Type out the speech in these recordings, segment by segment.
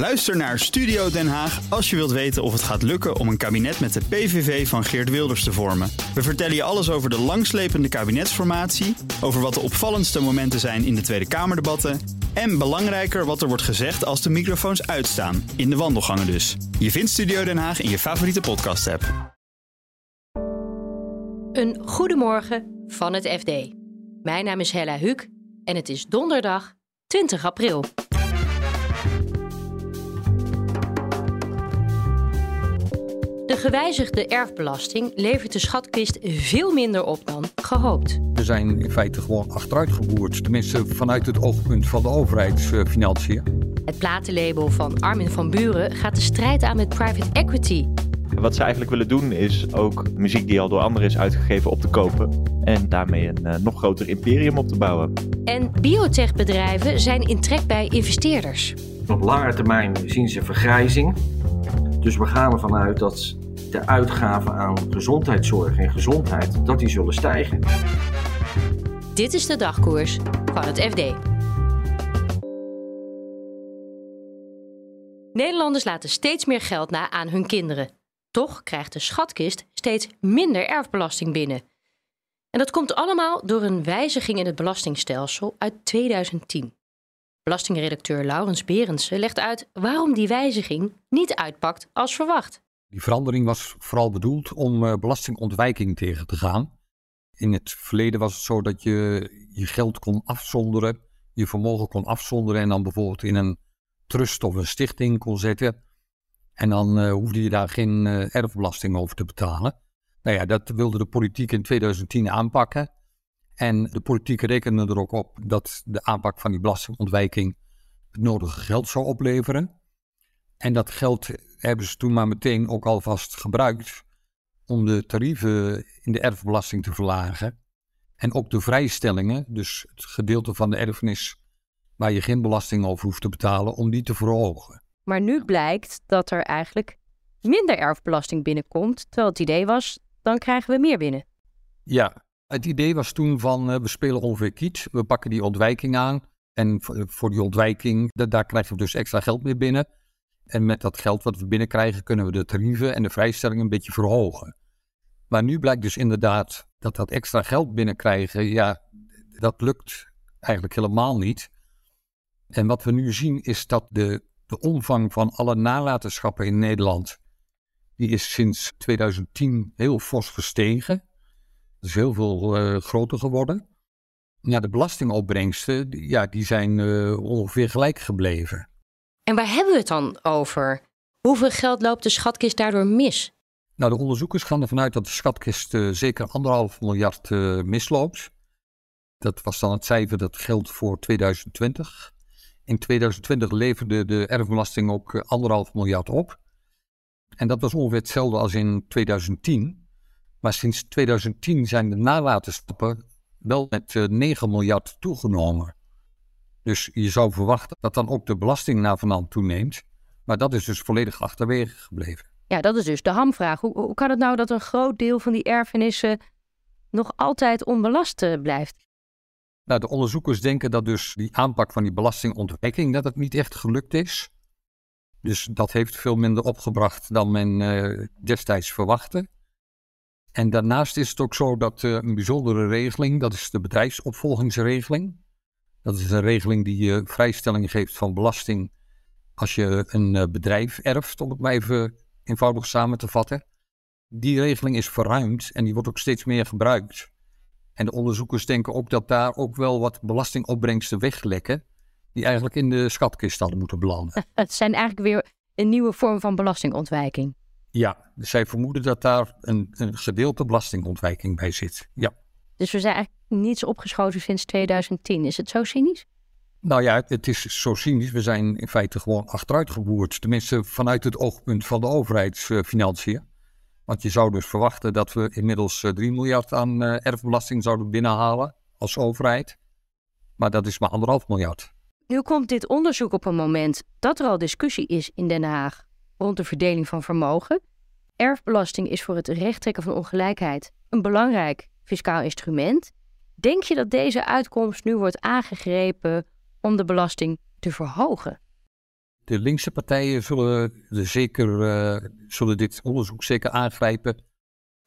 Luister naar Studio Den Haag als je wilt weten of het gaat lukken om een kabinet met de PVV van Geert Wilders te vormen. We vertellen je alles over de langslepende kabinetsformatie, over wat de opvallendste momenten zijn in de Tweede Kamerdebatten en belangrijker wat er wordt gezegd als de microfoons uitstaan, in de wandelgangen dus. Je vindt Studio Den Haag in je favoriete podcast-app. Een goedemorgen van het FD. Mijn naam is Hella Huuk en het is donderdag 20 april. De gewijzigde erfbelasting levert de schatkist veel minder op dan gehoopt. We zijn in feite gewoon achteruitgeboerd, tenminste vanuit het oogpunt van de overheidsfinanciën. Het platenlabel van Armin van Buren gaat de strijd aan met private equity. Wat ze eigenlijk willen doen is ook muziek die al door anderen is uitgegeven op te kopen. En daarmee een uh, nog groter imperium op te bouwen. En biotechbedrijven zijn in trek bij investeerders. Op lange termijn zien ze vergrijzing. Dus we gaan ervan uit dat de uitgaven aan gezondheidszorg en gezondheid dat die zullen stijgen. Dit is de dagkoers van het FD. Nederlanders laten steeds meer geld na aan hun kinderen. Toch krijgt de schatkist steeds minder erfbelasting binnen. En dat komt allemaal door een wijziging in het belastingstelsel uit 2010. Belastingredacteur Laurens Berendsen legt uit waarom die wijziging niet uitpakt als verwacht. Die verandering was vooral bedoeld om uh, belastingontwijking tegen te gaan. In het verleden was het zo dat je je geld kon afzonderen, je vermogen kon afzonderen en dan bijvoorbeeld in een trust of een stichting kon zetten. En dan uh, hoefde je daar geen uh, erfbelasting over te betalen. Nou ja, dat wilde de politiek in 2010 aanpakken. En de politiek rekende er ook op dat de aanpak van die belastingontwijking het nodige geld zou opleveren. En dat geld hebben ze toen maar meteen ook alvast gebruikt om de tarieven in de erfbelasting te verlagen. En ook de vrijstellingen, dus het gedeelte van de erfenis waar je geen belasting over hoeft te betalen, om die te verhogen. Maar nu blijkt dat er eigenlijk minder erfbelasting binnenkomt, terwijl het idee was, dan krijgen we meer binnen. Ja, het idee was toen van uh, we spelen ongeveer kiet, we pakken die ontwijking aan. En voor die ontwijking, daar krijgen we dus extra geld mee binnen. En met dat geld wat we binnenkrijgen, kunnen we de tarieven en de vrijstellingen een beetje verhogen. Maar nu blijkt dus inderdaad dat dat extra geld binnenkrijgen, ja, dat lukt eigenlijk helemaal niet. En wat we nu zien is dat de, de omvang van alle nalatenschappen in Nederland, die is sinds 2010 heel fors gestegen. Dat is heel veel uh, groter geworden. Ja, de belastingopbrengsten, ja, die zijn uh, ongeveer gelijk gebleven. En waar hebben we het dan over? Hoeveel geld loopt de schatkist daardoor mis? Nou, de onderzoekers gaan ervan uit dat de schatkist uh, zeker anderhalf miljard uh, misloopt. Dat was dan het cijfer dat geldt voor 2020. In 2020 leverde de erfbelasting ook anderhalf miljard op. En dat was ongeveer hetzelfde als in 2010. Maar sinds 2010 zijn de nalatenstappen wel met 9 miljard toegenomen. Dus je zou verwachten dat dan ook de belasting naar van toeneemt. Maar dat is dus volledig achterwege gebleven. Ja, dat is dus de hamvraag. Hoe, hoe kan het nou dat een groot deel van die erfenissen nog altijd onbelast eh, blijft? Nou, de onderzoekers denken dat dus die aanpak van die belastingontwijking, dat het niet echt gelukt is. Dus dat heeft veel minder opgebracht dan men uh, destijds verwachtte. En daarnaast is het ook zo dat uh, een bijzondere regeling, dat is de bedrijfsopvolgingsregeling. Dat is een regeling die je vrijstelling geeft van belasting als je een eh, bedrijf erft, om het maar even eenvoudig samen te vatten. Die regeling is verruimd en die wordt ook steeds meer gebruikt. En de onderzoekers denken ook dat daar ook wel wat belastingopbrengsten weglekken, die eigenlijk in de schatkist hadden moeten belanden. Het zijn eigenlijk weer een nieuwe vorm van belastingontwijking. Ja, dus zij vermoeden dat daar een, een gedeelte belastingontwijking bij zit. Ja. Dus we zijn eigenlijk niets opgeschoten sinds 2010. Is het zo cynisch? Nou ja, het is zo cynisch. We zijn in feite gewoon achteruitgeboerd. Tenminste, vanuit het oogpunt van de overheidsfinanciën. Want je zou dus verwachten dat we inmiddels 3 eh, miljard aan eh, erfbelasting zouden binnenhalen als overheid. Maar dat is maar anderhalf miljard. Nu komt dit onderzoek op een moment dat er al discussie is in Den Haag rond de verdeling van vermogen. Erfbelasting is voor het rechttrekken van ongelijkheid een belangrijk fiscaal instrument. Denk je dat deze uitkomst nu wordt aangegrepen om de belasting te verhogen? De linkse partijen zullen, zeker, uh, zullen dit onderzoek zeker aangrijpen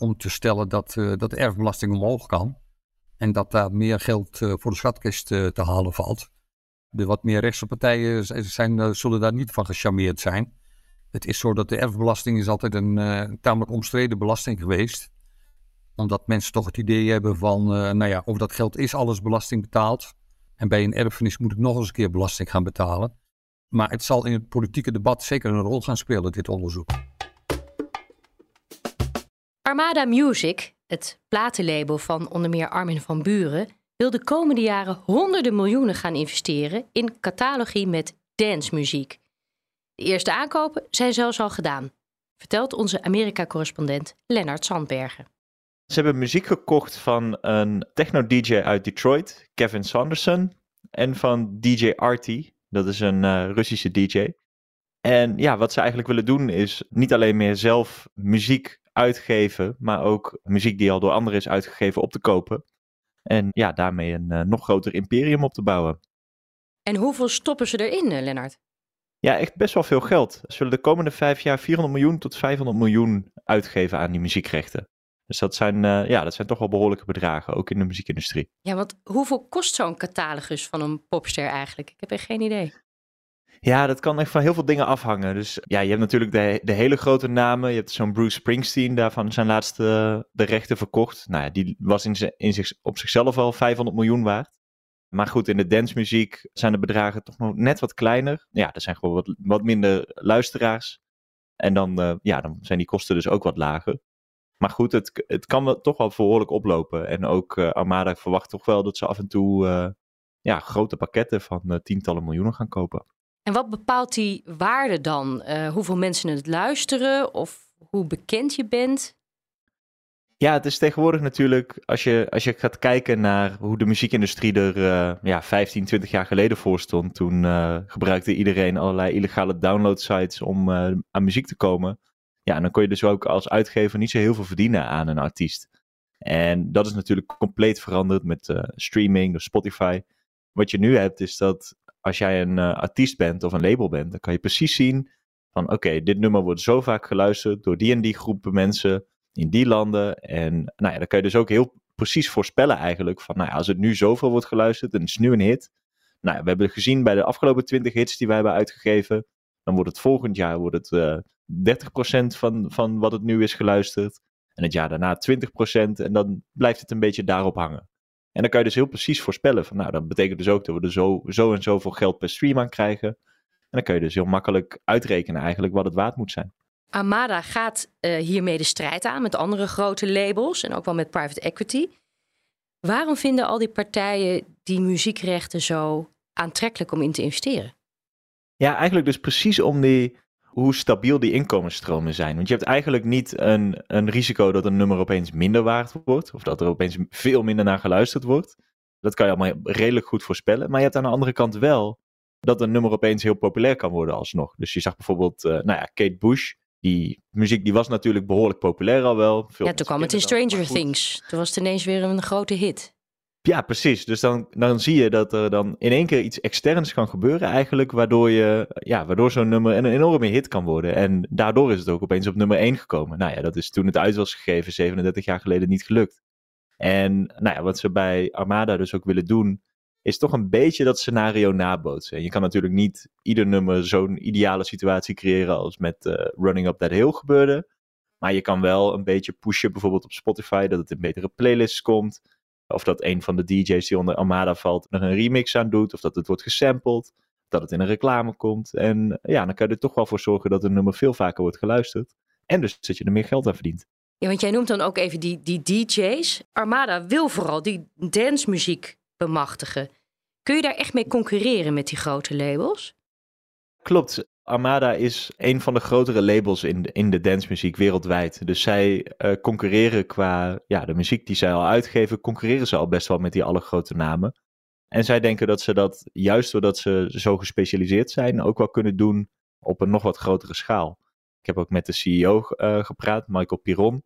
om te stellen dat, uh, dat de erfbelasting omhoog kan. En dat daar meer geld uh, voor de schatkist te halen valt. De wat meer rechtse partijen zijn, zullen daar niet van gecharmeerd zijn. Het is zo dat de erfbelasting is altijd een tamelijk omstreden belasting geweest omdat mensen toch het idee hebben van, nou ja, over dat geld is alles belasting betaald. En bij een erfenis moet ik nog eens een keer belasting gaan betalen. Maar het zal in het politieke debat zeker een rol gaan spelen, dit onderzoek. Armada Music, het platenlabel van onder meer Armin van Buren, wil de komende jaren honderden miljoenen gaan investeren in catalogie met dancemuziek. De eerste aankopen zijn zelfs al gedaan, vertelt onze Amerika-correspondent Lennart Sandbergen. Ze hebben muziek gekocht van een techno-DJ uit Detroit, Kevin Sanderson, en van DJ Arty, dat is een uh, Russische DJ. En ja, wat ze eigenlijk willen doen is niet alleen meer zelf muziek uitgeven, maar ook muziek die al door anderen is uitgegeven op te kopen. En ja, daarmee een uh, nog groter imperium op te bouwen. En hoeveel stoppen ze erin, uh, Lennart? Ja, echt best wel veel geld. Ze zullen de komende vijf jaar 400 miljoen tot 500 miljoen uitgeven aan die muziekrechten. Dus dat zijn, uh, ja, dat zijn toch wel behoorlijke bedragen, ook in de muziekindustrie. Ja, want hoeveel kost zo'n catalogus van een popster eigenlijk? Ik heb echt geen idee. Ja, dat kan echt van heel veel dingen afhangen. Dus ja, je hebt natuurlijk de, de hele grote namen. Je hebt zo'n Bruce Springsteen, daarvan zijn laatste de rechten verkocht. Nou ja, die was in, in zich, op zichzelf al 500 miljoen waard. Maar goed, in de dancemuziek zijn de bedragen toch nog net wat kleiner. Ja, er zijn gewoon wat, wat minder luisteraars. En dan, uh, ja, dan zijn die kosten dus ook wat lager. Maar goed, het, het kan wel, toch wel behoorlijk oplopen. En ook uh, Armada verwacht toch wel dat ze af en toe uh, ja, grote pakketten van tientallen miljoenen gaan kopen. En wat bepaalt die waarde dan? hoeveel mensen het luisteren of hoe bekend je bent? Ja, het is tegenwoordig natuurlijk, als je, als je gaat kijken naar hoe de muziekindustrie er ja, 15, 20 jaar geleden voor stond. Toen gebruikte iedereen allerlei illegale downloadsites om aan muziek te komen. Ja, dan kon je dus ook als uitgever niet zo heel veel verdienen aan een artiest. En dat is natuurlijk compleet veranderd met streaming, dus Spotify. Wat je nu hebt is dat als jij een artiest bent of een label bent, dan kan je precies zien van oké, dit nummer wordt zo vaak geluisterd door die en die groepen mensen in die landen. En nou ja, dan kan je dus ook heel precies voorspellen eigenlijk van nou ja, als het nu zoveel wordt geluisterd en het is nu een hit. Nou we hebben gezien bij de afgelopen 20 hits die wij hebben uitgegeven, dan wordt het volgend jaar wordt het, uh, 30% van, van wat het nu is geluisterd. En het jaar daarna 20%. En dan blijft het een beetje daarop hangen. En dan kan je dus heel precies voorspellen van, nou, dat betekent dus ook dat we er zo, zo en zoveel geld per stream aan krijgen. En dan kun je dus heel makkelijk uitrekenen eigenlijk wat het waard moet zijn. Armada gaat uh, hiermee de strijd aan met andere grote labels en ook wel met private equity. Waarom vinden al die partijen die muziekrechten zo aantrekkelijk om in te investeren? Ja, eigenlijk dus precies om die hoe stabiel die inkomensstromen zijn. Want je hebt eigenlijk niet een, een risico dat een nummer opeens minder waard wordt. Of dat er opeens veel minder naar geluisterd wordt. Dat kan je allemaal redelijk goed voorspellen. Maar je hebt aan de andere kant wel dat een nummer opeens heel populair kan worden alsnog. Dus je zag bijvoorbeeld, uh, nou ja, Kate Bush. Die muziek die was natuurlijk behoorlijk populair al wel. Veel ja, toen kwam het in Stranger Things. Toen was het ineens weer een grote hit. Ja, precies. Dus dan, dan zie je dat er dan in één keer iets externs kan gebeuren eigenlijk, waardoor, je, ja, waardoor zo'n nummer een enorme hit kan worden. En daardoor is het ook opeens op nummer 1 gekomen. Nou ja, dat is toen het uit was gegeven, 37 jaar geleden, niet gelukt. En nou ja, wat ze bij Armada dus ook willen doen, is toch een beetje dat scenario nabootsen. En je kan natuurlijk niet ieder nummer zo'n ideale situatie creëren als met uh, Running Up That Hill gebeurde. Maar je kan wel een beetje pushen, bijvoorbeeld op Spotify, dat het in betere playlists komt. Of dat een van de DJ's die onder Armada valt er een remix aan doet. Of dat het wordt gesampled. Dat het in een reclame komt. En ja, dan kan je er toch wel voor zorgen dat een nummer veel vaker wordt geluisterd. En dus dat je er meer geld aan verdient. Ja, want jij noemt dan ook even die, die DJ's. Armada wil vooral die dancemuziek Kun je daar echt mee concurreren met die grote labels? Klopt. Armada is een van de grotere labels in, in de dancemuziek wereldwijd. Dus zij uh, concurreren qua ja, de muziek die zij al uitgeven, concurreren ze al best wel met die alle grote namen. En zij denken dat ze dat, juist doordat ze zo gespecialiseerd zijn, ook wel kunnen doen op een nog wat grotere schaal. Ik heb ook met de CEO eh, gepraat, Michael Piron.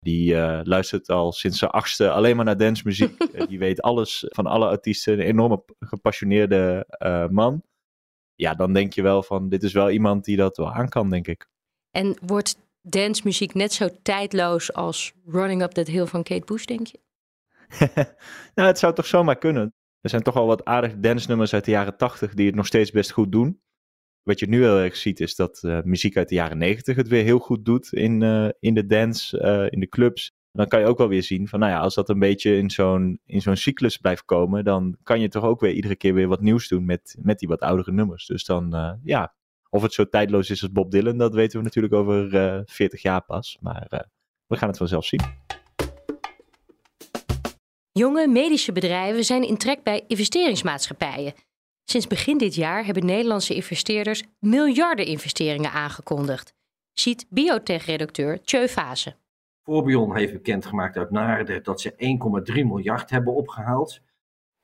Die uh, luistert al sinds zijn achtste alleen maar naar dancemuziek. die weet alles van alle artiesten. Een enorme gepassioneerde man. ja, dan denk je wel van, dit is wel iemand die dat wel aan kan, denk ik. En wordt dancemuziek net zo tijdloos als Running Up That Hill van Kate Bush, denk je? nou, het zou toch zomaar kunnen. Er zijn toch al wat aardige dance-nummers uit de jaren 80 die het nog steeds best goed doen. Wat je nu heel erg ziet is dat uh, muziek uit de jaren 90 het weer heel goed doet in, uh, in de dance, uh, in de clubs. Dan kan je ook wel weer zien van, nou ja, als dat een beetje in zo'n, in zo'n cyclus blijft komen, dan kan je toch ook weer iedere keer weer wat nieuws doen met, met die wat oudere nummers. Dus dan, ja, of het zo tijdloos is als Bob Dylan, dat weten we natuurlijk over 40 jaar pas. Maar we gaan het vanzelf zien. Jonge medische bedrijven zijn in trek bij investeringsmaatschappijen. Sinds begin dit jaar hebben Nederlandse investeerders miljarden investeringen aangekondigd, ziet biotech-redacteur Tjeu Fase. Forbion heeft bekendgemaakt uit Naarden dat ze 1,3 miljard hebben opgehaald.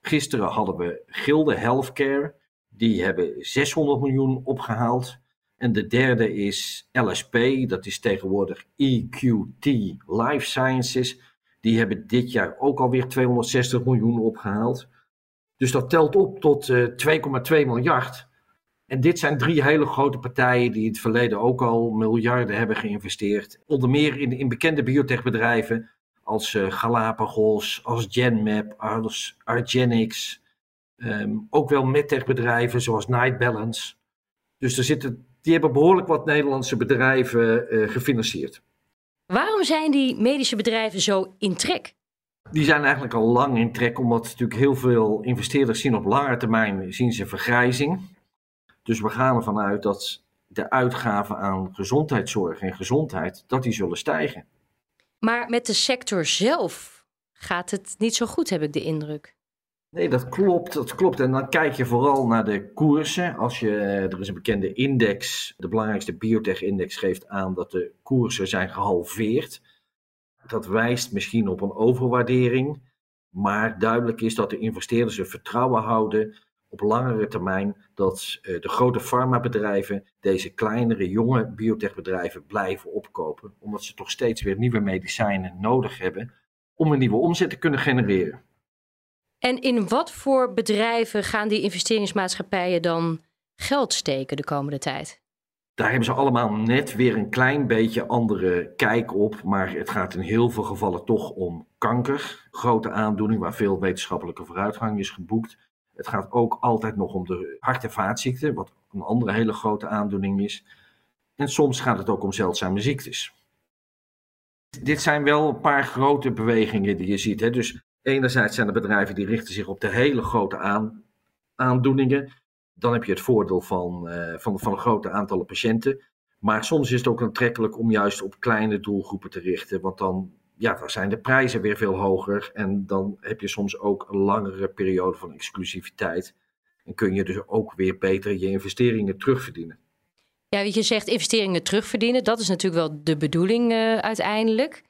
Gisteren hadden we Gilde Healthcare, die hebben 600 miljoen opgehaald. En de derde is LSP, dat is tegenwoordig EQT Life Sciences. Die hebben dit jaar ook alweer 260 miljoen opgehaald. Dus dat telt op tot uh, eh, 2,2 miljard. En dit zijn drie hele grote partijen die in het verleden ook al miljarden hebben geïnvesteerd. Onder meer in, in bekende biotechbedrijven als uh, Galapagos, als Genmap, als Argenix. Um, ook wel medtechbedrijven zoals Night Balance. Dus er zitten, die hebben behoorlijk wat Nederlandse bedrijven uh, gefinancierd. Waarom zijn die medische bedrijven zo in trek? Die zijn eigenlijk al lang in trek, omdat natuurlijk heel veel investeerders zien op lange termijn zien ze vergrijzing. Dus we gaan ervan uit dat de uitgaven aan gezondheidszorg en gezondheid, dat die zullen stijgen. Maar met de sector zelf gaat het niet zo goed, heb ik de indruk. Nee, dat klopt, dat klopt. En dan kijk je vooral naar de koersen. Als je, er is een bekende index, de belangrijkste biotech-index geeft aan dat de koersen zijn gehalveerd. Dat wijst misschien op een overwaardering, maar duidelijk is dat de investeerders er vertrouwen houden op langere termijn dat uh, de grote farmabedrijven deze kleinere, jonge biotechbedrijven blijven opkopen, omdat ze toch steeds weer nieuwe medicijnen nodig hebben om een nieuwe omzet te kunnen genereren. En in wat voor bedrijven gaan die investeringsmaatschappijen dan geld steken de komende tijd? Daar hebben ze allemaal net weer een klein beetje andere kijk op. Maar het gaat in heel veel gevallen toch om kanker. Grote aandoening waar veel wetenschappelijke vooruitgang is geboekt. Het gaat ook altijd nog om de hart- en vaatziekten, wat een andere hele grote aandoening is. En soms gaat het ook om zeldzame ziektes. Dit zijn wel een paar grote bewegingen die je ziet. Hè? Dus enerzijds zijn er bedrijven die richten zich op de hele grote aan, aandoeningen. Dan heb je het voordeel van, uh, van, van een grote aantallen patiënten. Maar soms is het ook aantrekkelijk om juist op kleine doelgroepen te richten. Want dan, ja, dan zijn de prijzen weer veel hoger. En dan heb je soms ook een langere periode van exclusiviteit. En kun je dus ook weer beter je investeringen terugverdienen. Ja, je zegt investeringen terugverdienen. Dat is natuurlijk wel de bedoeling uh, uiteindelijk.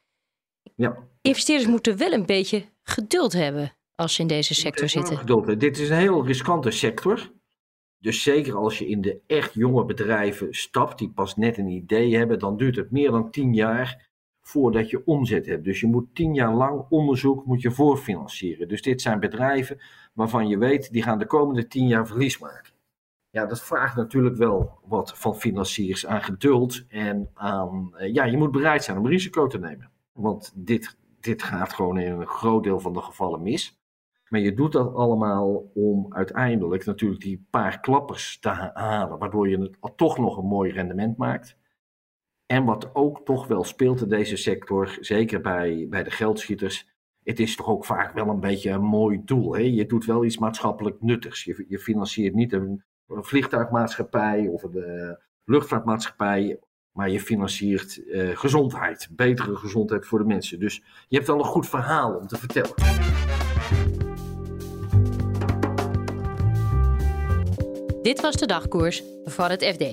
Ja. Investeerders moeten wel een beetje geduld hebben als ze in deze sector zitten. Geduld. Dit is een heel riskante sector. Dus zeker als je in de echt jonge bedrijven stapt, die pas net een idee hebben, dan duurt het meer dan tien jaar voordat je omzet hebt. Dus je moet tien jaar lang onderzoek moet je voorfinancieren. Dus dit zijn bedrijven waarvan je weet, die gaan de komende tien jaar verlies maken. Ja, dat vraagt natuurlijk wel wat van financiers aan geduld en aan, eh, ja, je moet bereid zijn om risico te nemen. Want dit, dit gaat gewoon in een groot deel van de gevallen mis. Maar je doet dat allemaal om uiteindelijk natuurlijk die paar klappers te halen, waardoor je het toch nog een mooi rendement maakt. En wat ook toch wel speelt in deze sector, zeker bij, bij de geldschieters, het is toch ook vaak wel een beetje een mooi doel. Hè? Je doet wel iets maatschappelijk nuttigs. Je, je financiert niet een, een vliegtuigmaatschappij of een uh, luchtvaartmaatschappij, maar je financiert uh, gezondheid, betere gezondheid voor de mensen. Dus je hebt wel een goed verhaal om te vertellen. Dit was de dagkoers van het FD.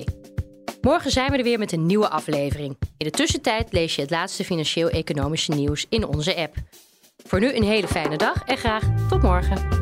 Morgen zijn we er weer met een nieuwe aflevering. In de tussentijd lees je het laatste financieel-economische nieuws in onze app. Voor nu een hele fijne dag en graag tot morgen.